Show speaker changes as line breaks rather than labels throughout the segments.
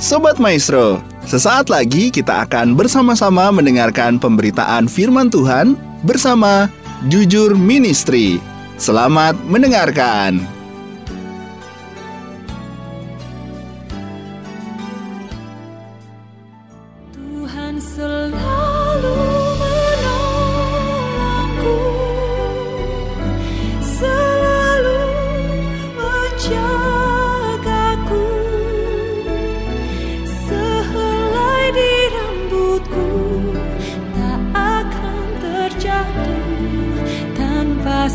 Sobat Maestro, sesaat lagi kita akan bersama-sama mendengarkan pemberitaan firman Tuhan bersama Jujur Ministry. Selamat mendengarkan.
Tuhan selalu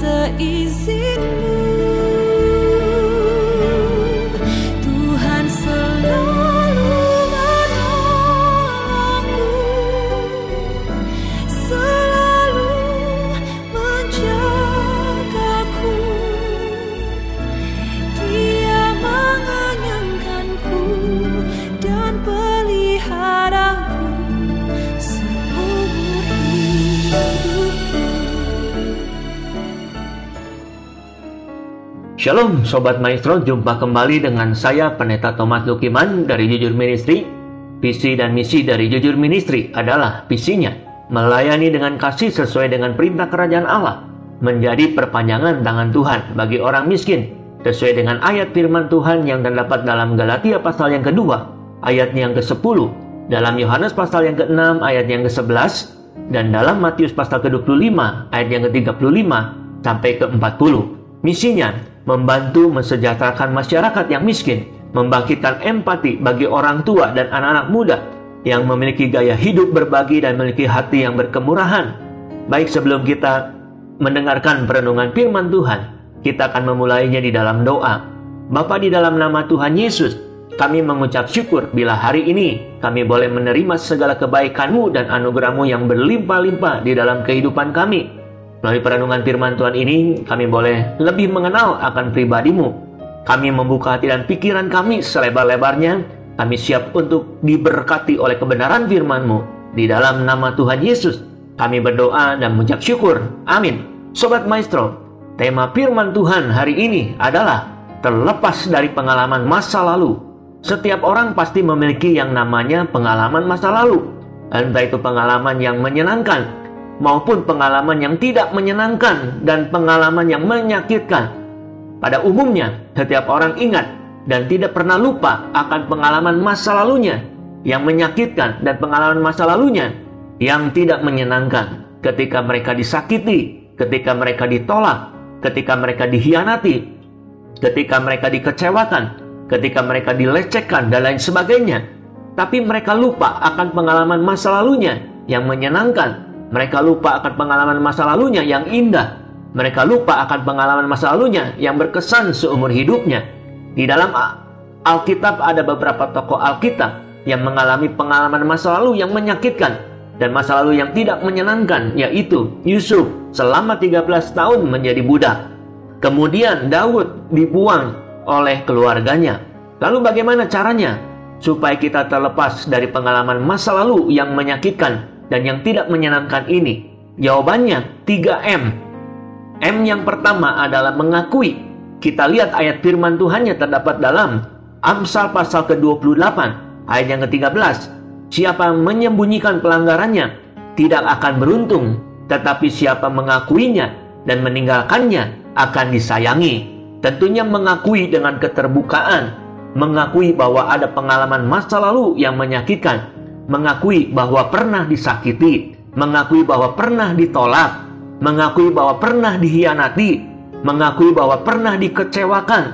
tanpa seizinmu.
Shalom Sobat Maestro, jumpa kembali dengan saya Pendeta Thomas Lukiman dari Jujur Ministry. Visi dan misi dari Jujur Ministry adalah visinya melayani dengan kasih sesuai dengan perintah kerajaan Allah, menjadi perpanjangan tangan Tuhan bagi orang miskin, sesuai dengan ayat firman Tuhan yang terdapat dalam Galatia pasal yang kedua, ayat yang ke-10, dalam Yohanes pasal yang ke-6 ayat yang ke-11, dan dalam Matius pasal ke-25 ayat yang ke-35 sampai ke-40. Misinya membantu mensejahterakan masyarakat yang miskin, membangkitkan empati bagi orang tua dan anak-anak muda yang memiliki gaya hidup berbagi dan memiliki hati yang berkemurahan. Baik sebelum kita mendengarkan perenungan firman Tuhan, kita akan memulainya di dalam doa. Bapa di dalam nama Tuhan Yesus, kami mengucap syukur bila hari ini kami boleh menerima segala kebaikan-Mu dan anugerah-Mu yang berlimpah-limpah di dalam kehidupan kami. Melalui perenungan firman Tuhan ini, kami boleh lebih mengenal akan pribadi-Mu. Kami membuka hati dan pikiran kami selebar-lebarnya. Kami siap untuk diberkati oleh kebenaran firman-Mu. Di dalam nama Tuhan Yesus, kami berdoa dan mengucap syukur. Amin. Sobat Maestro, tema firman Tuhan hari ini adalah terlepas dari pengalaman masa lalu. Setiap orang pasti memiliki yang namanya pengalaman masa lalu. Entah itu pengalaman yang menyenangkan maupun pengalaman yang tidak menyenangkan dan pengalaman yang menyakitkan. Pada umumnya, setiap orang ingat dan tidak pernah lupa akan pengalaman masa lalunya yang menyakitkan dan pengalaman masa lalunya yang tidak menyenangkan ketika mereka disakiti, ketika mereka ditolak, ketika mereka dihianati, ketika mereka dikecewakan, ketika mereka dilecehkan dan lain sebagainya. Tapi mereka lupa akan pengalaman masa lalunya yang menyenangkan. Mereka lupa akan pengalaman masa lalunya yang indah. Mereka lupa akan pengalaman masa lalunya yang berkesan seumur hidupnya. Di dalam Alkitab ada beberapa tokoh Alkitab yang mengalami pengalaman masa lalu yang menyakitkan dan masa lalu yang tidak menyenangkan yaitu Yusuf selama 13 tahun menjadi budak. Kemudian Daud dibuang oleh keluarganya. Lalu bagaimana caranya supaya kita terlepas dari pengalaman masa lalu yang menyakitkan dan yang tidak menyenangkan ini? Jawabannya 3M. M yang pertama adalah mengakui. Kita lihat ayat firman Tuhannya terdapat dalam Amsal pasal ke-28 ayat yang ke-13. Siapa menyembunyikan pelanggarannya tidak akan beruntung, tetapi siapa mengakuinya dan meninggalkannya akan disayangi. Tentunya mengakui dengan keterbukaan, mengakui bahwa ada pengalaman masa lalu yang menyakitkan, mengakui bahwa pernah disakiti, mengakui bahwa pernah ditolak, mengakui bahwa pernah dihianati, mengakui bahwa pernah dikecewakan,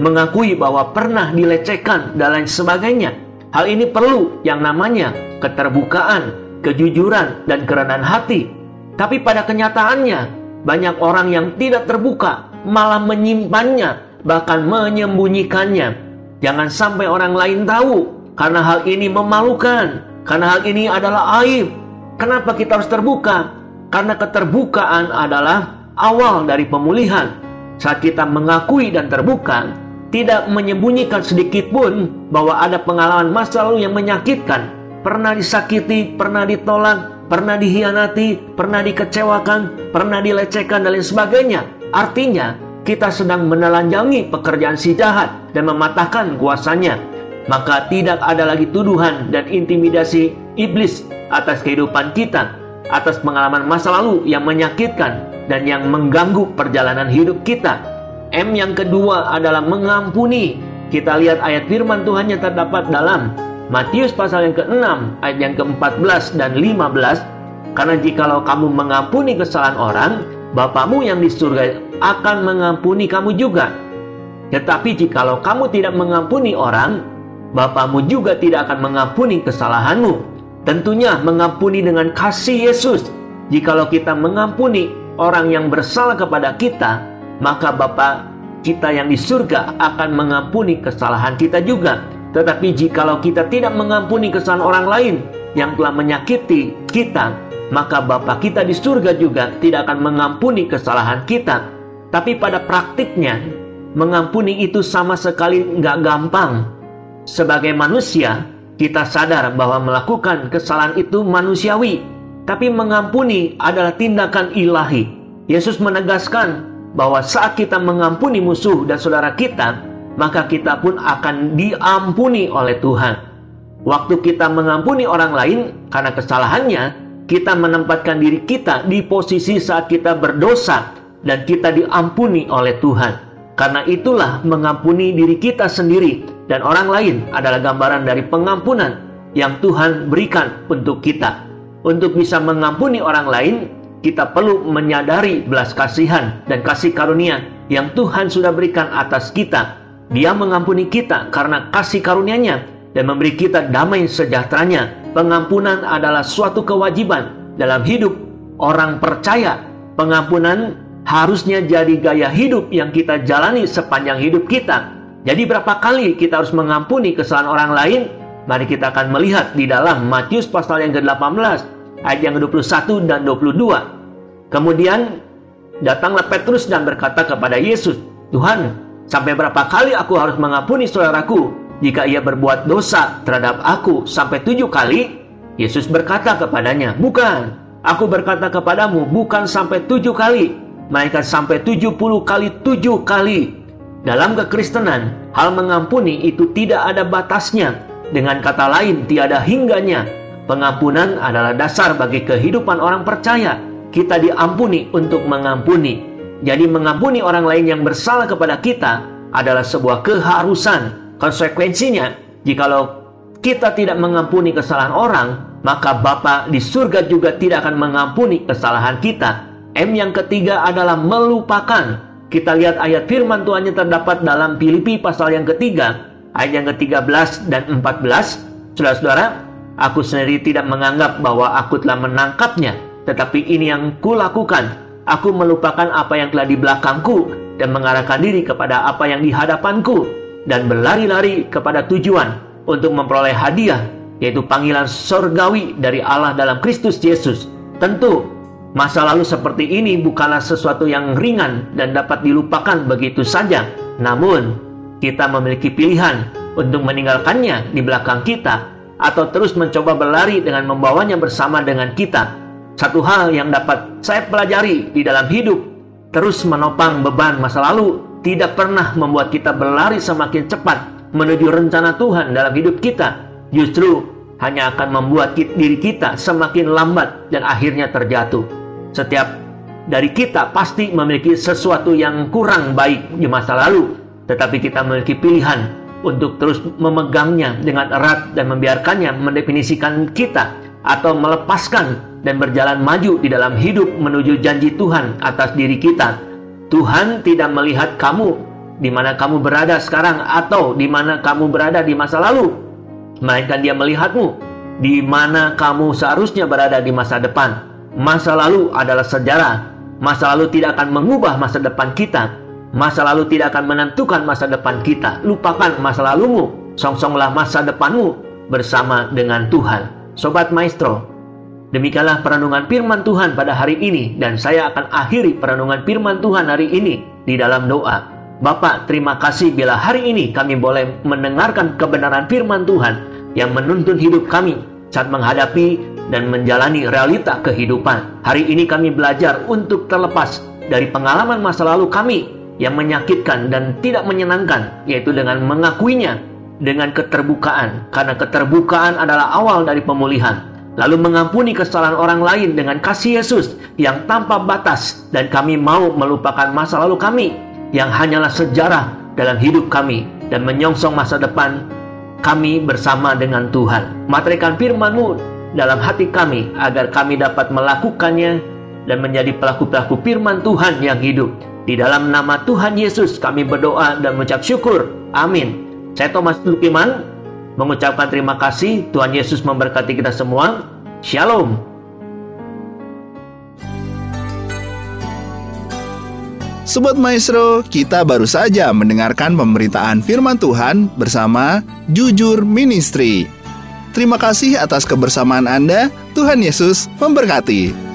mengakui bahwa pernah dilecehkan, dan lain sebagainya. Hal ini perlu yang namanya keterbukaan, kejujuran, dan kerendahan hati. Tapi pada kenyataannya, banyak orang yang tidak terbuka malah menyimpannya, bahkan menyembunyikannya. Jangan sampai orang lain tahu, karena hal ini memalukan, karena hal ini adalah aib. Kenapa kita harus terbuka? Karena keterbukaan adalah awal dari pemulihan. Saat kita mengakui dan terbuka, tidak menyembunyikan sedikit pun bahwa ada pengalaman masa lalu yang menyakitkan, pernah disakiti, pernah ditolak, pernah dihianati, pernah dikecewakan, pernah dilecehkan dan lain sebagainya. Artinya, kita sedang menelanjangi pekerjaan si jahat dan mematahkan kuasanya. Maka tidak ada lagi tuduhan dan intimidasi iblis atas kehidupan kita, atas pengalaman masa lalu yang menyakitkan dan yang mengganggu perjalanan hidup kita. M yang kedua adalah mengampuni. Kita lihat ayat firman Tuhan yang terdapat dalam Matius pasal yang ke-6 ayat yang ke-14 dan 15 karena jikalau kamu mengampuni kesalahan orang Bapamu yang di surga akan mengampuni kamu juga tetapi jikalau kamu tidak mengampuni orang Bapamu juga tidak akan mengampuni kesalahanmu tentunya mengampuni dengan kasih Yesus jikalau kita mengampuni orang yang bersalah kepada kita maka Bapa kita yang di surga akan mengampuni kesalahan kita juga tetapi jikalau kita tidak mengampuni kesalahan orang lain yang telah menyakiti kita, maka Bapa kita di surga juga tidak akan mengampuni kesalahan kita. Tapi pada praktiknya, mengampuni itu sama sekali nggak gampang. Sebagai manusia, kita sadar bahwa melakukan kesalahan itu manusiawi, tapi mengampuni adalah tindakan ilahi. Yesus menegaskan bahwa saat kita mengampuni musuh dan saudara kita, maka kita pun akan diampuni oleh Tuhan. Waktu kita mengampuni orang lain karena kesalahannya, kita menempatkan diri kita di posisi saat kita berdosa dan kita diampuni oleh Tuhan. Karena itulah mengampuni diri kita sendiri dan orang lain adalah gambaran dari pengampunan yang Tuhan berikan untuk kita. Untuk bisa mengampuni orang lain, kita perlu menyadari belas kasihan dan kasih karunia yang Tuhan sudah berikan atas kita dia mengampuni kita karena kasih karunia-Nya dan memberi kita damai sejahteranya. Pengampunan adalah suatu kewajiban dalam hidup orang percaya. Pengampunan harusnya jadi gaya hidup yang kita jalani sepanjang hidup kita. Jadi berapa kali kita harus mengampuni kesalahan orang lain? Mari kita akan melihat di dalam Matius pasal yang ke-18 ayat yang ke-21 dan 22. Kemudian datanglah Petrus dan berkata kepada Yesus, "Tuhan, Sampai berapa kali aku harus mengampuni saudaraku jika ia berbuat dosa terhadap aku sampai tujuh kali? Yesus berkata kepadanya, Bukan, aku berkata kepadamu bukan sampai tujuh kali, melainkan sampai tujuh puluh kali tujuh kali. Dalam kekristenan, hal mengampuni itu tidak ada batasnya. Dengan kata lain, tiada hingganya. Pengampunan adalah dasar bagi kehidupan orang percaya. Kita diampuni untuk mengampuni. Jadi mengampuni orang lain yang bersalah kepada kita adalah sebuah keharusan. Konsekuensinya, jikalau kita tidak mengampuni kesalahan orang, maka Bapa di surga juga tidak akan mengampuni kesalahan kita. M yang ketiga adalah melupakan. Kita lihat ayat firman Tuhan yang terdapat dalam Filipi pasal yang ketiga, ayat yang ke-13 dan 14. Saudara-saudara, aku sendiri tidak menganggap bahwa aku telah menangkapnya, tetapi ini yang kulakukan Aku melupakan apa yang telah di belakangku dan mengarahkan diri kepada apa yang di hadapanku dan berlari-lari kepada tujuan untuk memperoleh hadiah yaitu panggilan sorgawi dari Allah dalam Kristus Yesus. Tentu masa lalu seperti ini bukanlah sesuatu yang ringan dan dapat dilupakan begitu saja. Namun kita memiliki pilihan untuk meninggalkannya di belakang kita atau terus mencoba berlari dengan membawanya bersama dengan kita satu hal yang dapat saya pelajari di dalam hidup, terus menopang beban masa lalu tidak pernah membuat kita berlari semakin cepat menuju rencana Tuhan dalam hidup kita. Justru hanya akan membuat diri kita semakin lambat dan akhirnya terjatuh. Setiap dari kita pasti memiliki sesuatu yang kurang baik di masa lalu, tetapi kita memiliki pilihan untuk terus memegangnya dengan erat dan membiarkannya mendefinisikan kita atau melepaskan dan berjalan maju di dalam hidup menuju janji Tuhan atas diri kita. Tuhan tidak melihat kamu di mana kamu berada sekarang atau di mana kamu berada di masa lalu, melainkan Dia melihatmu di mana kamu seharusnya berada di masa depan. Masa lalu adalah sejarah. Masa lalu tidak akan mengubah masa depan kita. Masa lalu tidak akan menentukan masa depan kita. Lupakan masa lalumu, songsonglah masa depanmu bersama dengan Tuhan. Sobat Maestro, Demikianlah perenungan firman Tuhan pada hari ini dan saya akan akhiri perenungan firman Tuhan hari ini di dalam doa. Bapak, terima kasih bila hari ini kami boleh mendengarkan kebenaran firman Tuhan yang menuntun hidup kami saat menghadapi dan menjalani realita kehidupan. Hari ini kami belajar untuk terlepas dari pengalaman masa lalu kami yang menyakitkan dan tidak menyenangkan, yaitu dengan mengakuinya dengan keterbukaan, karena keterbukaan adalah awal dari pemulihan. Lalu mengampuni kesalahan orang lain dengan kasih Yesus yang tanpa batas, dan kami mau melupakan masa lalu kami yang hanyalah sejarah dalam hidup kami dan menyongsong masa depan kami bersama dengan Tuhan. Materikan firman-Mu dalam hati kami agar kami dapat melakukannya dan menjadi pelaku-pelaku firman Tuhan yang hidup. Di dalam nama Tuhan Yesus kami berdoa dan mengucap syukur. Amin. Saya Thomas Lukiman mengucapkan terima kasih. Tuhan Yesus memberkati kita semua. Shalom.
Sobat Maestro, kita baru saja mendengarkan pemberitaan firman Tuhan bersama Jujur Ministry. Terima kasih atas kebersamaan Anda. Tuhan Yesus memberkati.